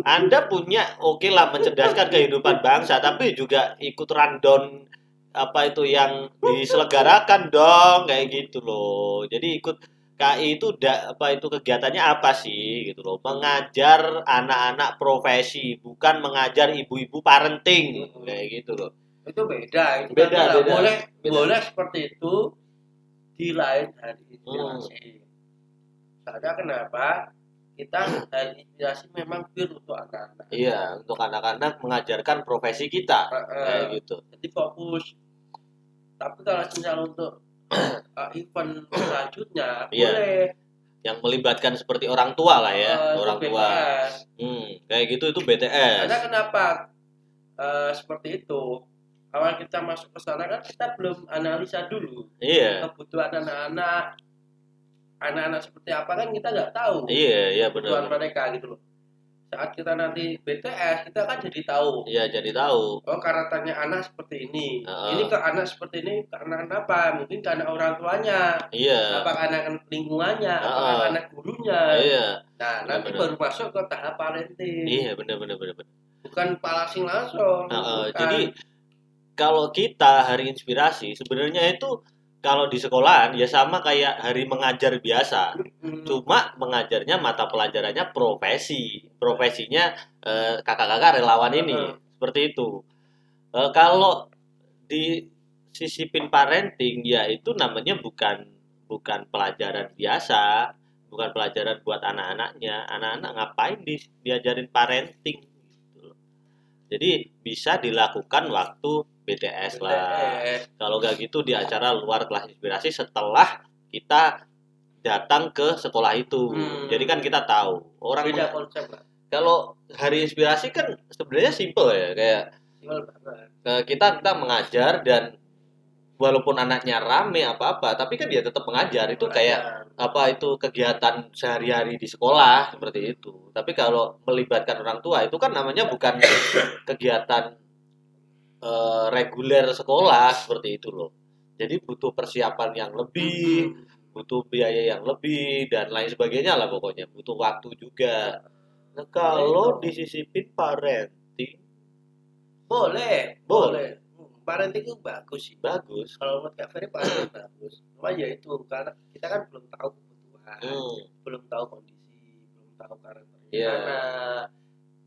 anda punya oke lah mencerdaskan kehidupan bangsa tapi juga ikut rundown apa itu yang diselenggarakan dong kayak gitu loh jadi ikut KI itu da, apa itu kegiatannya apa sih gitu loh mengajar anak-anak profesi bukan mengajar ibu-ibu parenting kayak gitu loh itu beda itu Beda, kan beda. boleh Beda. boleh seperti itu di lain hari Hmm. inspirasi soalnya kenapa kita hari inspirasi memang pure untuk anak-anak. Iya untuk anak-anak mengajarkan profesi kita Eh, eh, kayak gitu. Jadi fokus. Tapi kalau misal untuk eh, event selanjutnya Iya. boleh. Yang melibatkan seperti orang tua lah ya itu orang tua. Bebas. hmm, kayak gitu itu BTS karena kenapa? Eh, seperti itu. Awal kita masuk ke sana kan kita belum analisa dulu iya. kebutuhan anak-anak anak-anak seperti apa kan kita nggak tahu iya iya benar mereka gitu loh. Saat kita nanti BTS kita kan jadi tahu. Iya jadi tahu. Oh karakternya anak seperti ini. Heeh. ini ke anak seperti ini karena apa mungkin karena orang tuanya. Iya. Apa karena lingkungannya? Apa Heeh. karena anak gurunya? Iya. Nah nanti Benar-benar. baru masuk ke tahap parenting. Iya benar benar benar benar. bukan palasing langsung. Heeh, bukan. jadi kalau kita hari inspirasi sebenarnya itu kalau di sekolahan ya sama kayak hari mengajar biasa. Hmm. cuma mengajarnya mata pelajarannya profesi. Profesinya eh, kakak-kakak relawan ini. Seperti itu. Eh, kalau di sisipin parenting ya itu namanya bukan bukan pelajaran biasa. Bukan pelajaran buat anak-anaknya. Anak-anak ngapain di, diajarin parenting? Gitu jadi bisa dilakukan waktu BTS lah kalau gak gitu di acara luar kelas inspirasi setelah kita datang ke sekolah itu. Hmm. Jadi kan kita tahu orang beda konsep lah kalau hari inspirasi kan sebenarnya simple ya kayak banget. eh, kita kita mengajar dan walaupun anaknya rame apa apa tapi kan dia tetap mengajar itu kayak apa itu kegiatan sehari-hari di sekolah seperti itu. Tapi kalau melibatkan orang tua itu kan namanya bukan kegiatan eh, reguler sekolah seperti itu loh. Jadi butuh persiapan yang lebih, Hmm. butuh biaya yang lebih dan lain sebagainya lah pokoknya. Butuh waktu juga. Nah, kalau disisipin parenting boleh Boleh. Parenting itu bagus sih bagus. kalau menurut Kak Ferry parenting bagus cuma ya itu karena kita kan belum tahu kebutuhan Hmm, belum tahu kondisi belum tahu karakternya Iya. anak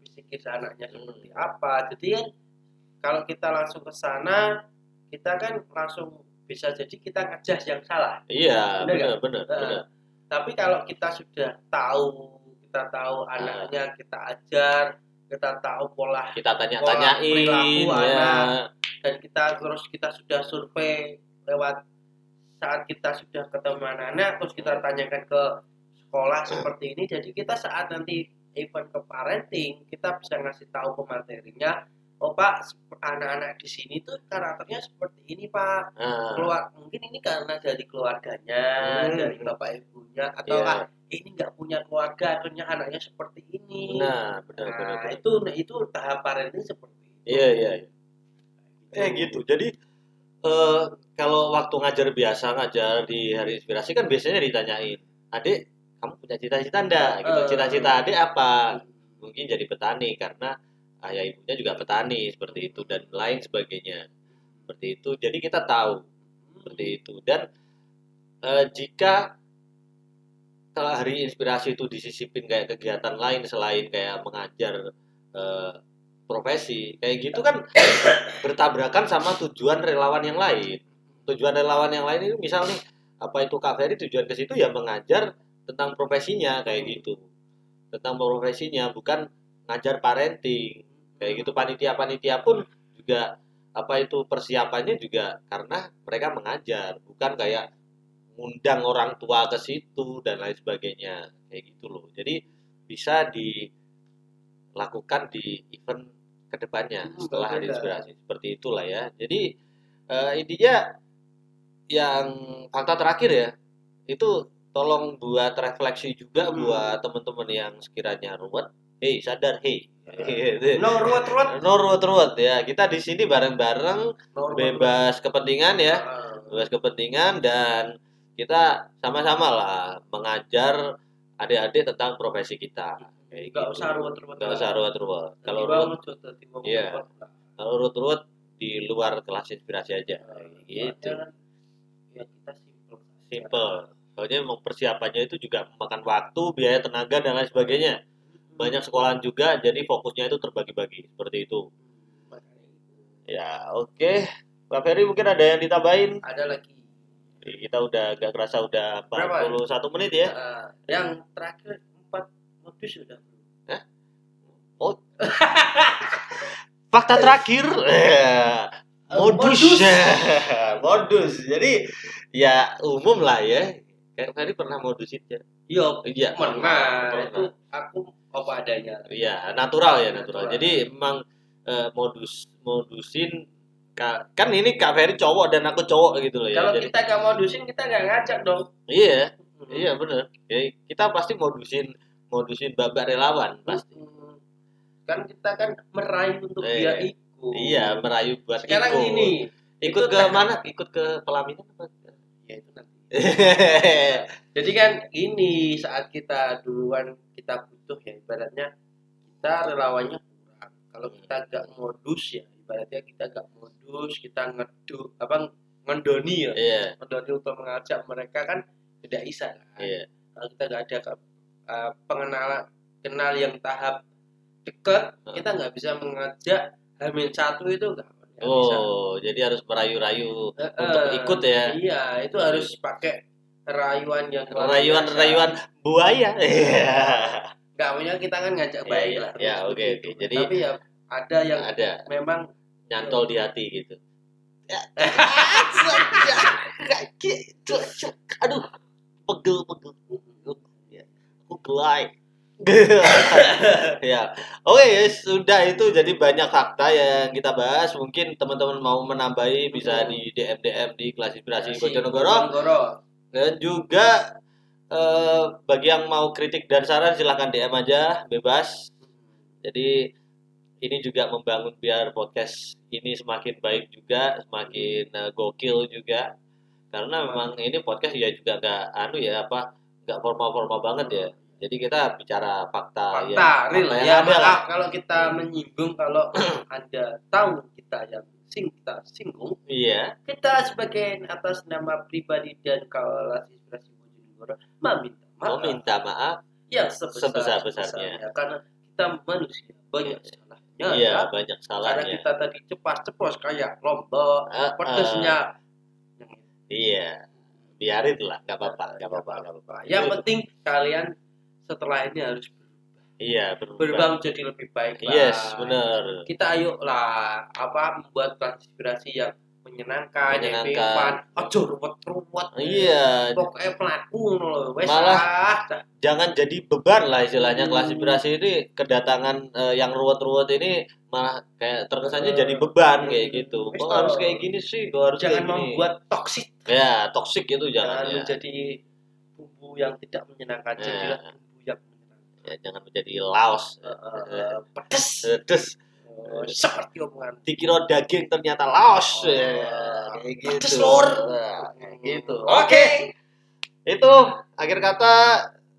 psikis anaknya Hmm. seperti apa jadi kan kalau kita langsung ke sana kita kan langsung bisa jadi kita ngejas yang salah iya, benar, benar, Nah, benar. tapi kalau kita sudah tahu kita tahu Ah. anaknya kita ajar kita tahu pola Kita tanya-tanyain perilaku ya. anak. dan kita terus kita sudah survei lewat saat kita sudah ketemu anak-anak terus kita tanyakan ke sekolah seperti ini jadi kita saat nanti event ke parenting kita bisa ngasih tahu ke materinya oh pak anak-anak di sini tuh karakternya seperti ini pak Nah, keluar mungkin ini karena dari keluarganya Hmm. dari bapak ibunya atau Iya. ah, ini nggak punya keluarga akhirnya anaknya seperti ini nah, benar, benar, nah benar. itu nah, itu tahap parenting seperti itu Iya, iya, iya. Eh gitu. Jadi eh kalau waktu ngajar biasa ngajar di hari inspirasi kan biasanya ditanyain, "Adik, kamu punya cita-cita enggak?" gitu. Eh. Cita-cita Adik apa? Mungkin jadi petani karena ayah ibunya juga petani seperti itu dan lain sebagainya. Seperti itu. Jadi kita tahu seperti itu dan eh, jika kalau hari inspirasi itu disisipin kayak kegiatan lain selain kayak mengajar eh, profesi kayak gitu kan bertabrakan sama tujuan relawan yang lain tujuan relawan yang lain itu misal nih apa itu Kak Ferry tujuan ke situ ya mengajar tentang profesinya kayak gitu tentang profesinya bukan ngajar parenting kayak gitu panitia-panitia pun juga apa itu persiapannya juga karena mereka mengajar bukan kayak ngundang orang tua ke situ dan lain sebagainya kayak gitu loh. Jadi bisa dilakukan di event ke depannya Hmm, setelah hari inspirasi seperti itulah ya. Jadi eh, intinya yang fakta terakhir ya itu tolong buat refleksi juga Hmm. buat teman-teman yang sekiranya ruwet hei sadar hei no ruwet ruwet. No ruwet ruwet. Ya kita di sini bareng-bareng no ruwet, bebas kepentingan ruwet. ya. Ah, bebas kepentingan dan kita sama-sama lah mengajar adik-adik tentang profesi kita. Kayak Nggak gitu. usah ruwet-ruwet. Nggak usah ruwet-ruwet kalau Tiba-tiba ruwet muncul dari wong Iya. ruwet. kalau ruwet-ruwet di luar kelas inspirasi aja. Ah, gitu. Soalnya ya kita simple simple soalnya memang persiapannya itu juga memakan waktu biaya tenaga dan lain sebagainya banyak sekolahan juga jadi fokusnya itu terbagi-bagi seperti itu. Ya oke. Pak Ferry mungkin ada yang ditambahin? Ada lagi. Kita udah gak kerasa udah Berapa? 41 menit ya. Ah, yang terakhir empat modus sudah. Fakta terakhir. Modus. Modus. modus. Jadi ya umum lah ya. Kayak tadi pernah modusin ya? Iya iya. pernah. Pernah. itu aku apa adanya. Iya natural ya natural, Natural. jadi emang eh, modus modusin Ka- kan ini Kak Ferry cowok dan aku cowok gitu loh ya kalau Jadi- kita gak modusin kita gak ngajak dong. Iya iya bener. Ya, kita pasti modusin modusin babak relawan pasti. Hmm. kan kita kan meraih untuk Eh, dia ikut. iya merayu buat sekarang ikut. ini. Ikut ke mana? Ikut ke pelaminan apa? Ya itu nanti Jadi kan ini saat kita duluan kita butuh ya ibaratnya kita relawannya kurang. Kalau kita gak modus ya ibaratnya kita gak modus kita ngedu apa ngedoni ya iya ngedoni untuk mengajak mereka kan tidak bisa kan. iya Kalau kita gak ada uh, pengenalan kenal yang tahap dekat Hmm. kita nggak bisa mengajak hamil satu itu nggak nggak bisa. oh jadi harus merayu-rayu Eh, untuk ikut ya. Iya, itu harus pakai rayuan yang luar rayuan biasa. rayuan buaya. Iya. Nggak punya kita kan ngajak Iya, baik iya. lah. Ya, oke, oke. Jadi- tapi ya ada yang ada. memang nyantol di hati gitu. Aduh pegel. Pegel. Ya aku gelai ya. Oke ya sudah itu. Jadi banyak fakta yang kita bahas. Mungkin teman-teman mau menambahi bisa di DM DM di kelas inspirasi Bojonegoro. Dan juga eh, bagi yang mau kritik dan saran silahkan DM aja bebas. Jadi ini juga membangun biar podcast ini semakin baik juga semakin eh, gokil juga. Karena memang ini podcast ya juga nggak anu ya apa nggak formal-formal banget ya jadi kita bicara fakta, Fakta, ya, real. fakta Ya ada. maaf kalau kita menyinggung kalau Anda tahu kita yang sing kita singgung, iya. kita sebagai atas nama pribadi dan kelas inspirasi Bojonegoro meminta maaf. Meminta maaf yang sebesar Sebesar-besarnya. karena kita manusia banyak salahnya iya ya. banyak karena salahnya kita tadi cepat-cepos kayak lombok Ah, ah, pedesnya. Iya. Biarin lah nggak apa-apa nggak apa-apa nggak apa-apa. Yang penting kalian setelah ini harus iya berubah, berubah menjadi lebih baik lah. yes benar kita ayo lah apa membuat inspirasi yang menyenangkan, yang Menyenangkan. fun ojo ruwet-ruwet iya pokoknya pelaku wes Malah- lah. jangan jadi beban lah istilahnya Hmm. kelas inspirasi ini kedatangan eh, yang ruwet-ruwet ini malah kayak terkesannya Eh, jadi beban kayak gitu kok tau. harus kayak gini sih kok harus jangan kayak gini membuat toksik ya toksik itu jangan jangan ya. menjadi bumbu yang tidak menyenangkan Ya. jadilah yang menyenangkan Ya, jangan menjadi laos. Eh, eh, eh, pedes. terus Eh, seperti omongan. Dikira daging ternyata laos. Oh, ya, kayak gitu. pedes, Lur. Nah, kayak gitu. oke. Itu akhir kata.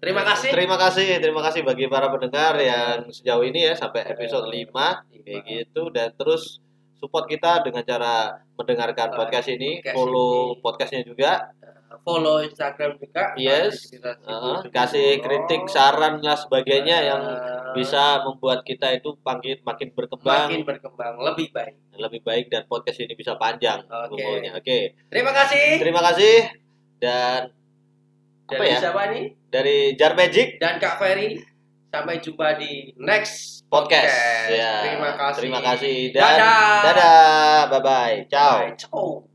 Terima kasih. Terima kasih. Terima kasih bagi para pendengar yang sejauh ini ya sampai episode 5 kayak gitu. Dan terus support kita dengan cara mendengarkan Uh, podcast ini, podcast follow ini. podcastnya juga, follow Instagram juga Yes. Uh, kasih follow. kritik, saran lah sebagainya yang Uh, bisa membuat kita itu makin makin berkembang makin berkembang lebih baik lebih baik dan podcast ini bisa panjang Oke. umurnya. Oke. terima kasih Terima kasih dan apa dari ya? siapa nih Dari Jar Magic dan Kak Ferry sampai jumpa di next Podcast. podcast. Ya. terima kasih Terima kasih dan dadah dadah. Bye bye. Ciao. Bye. ciao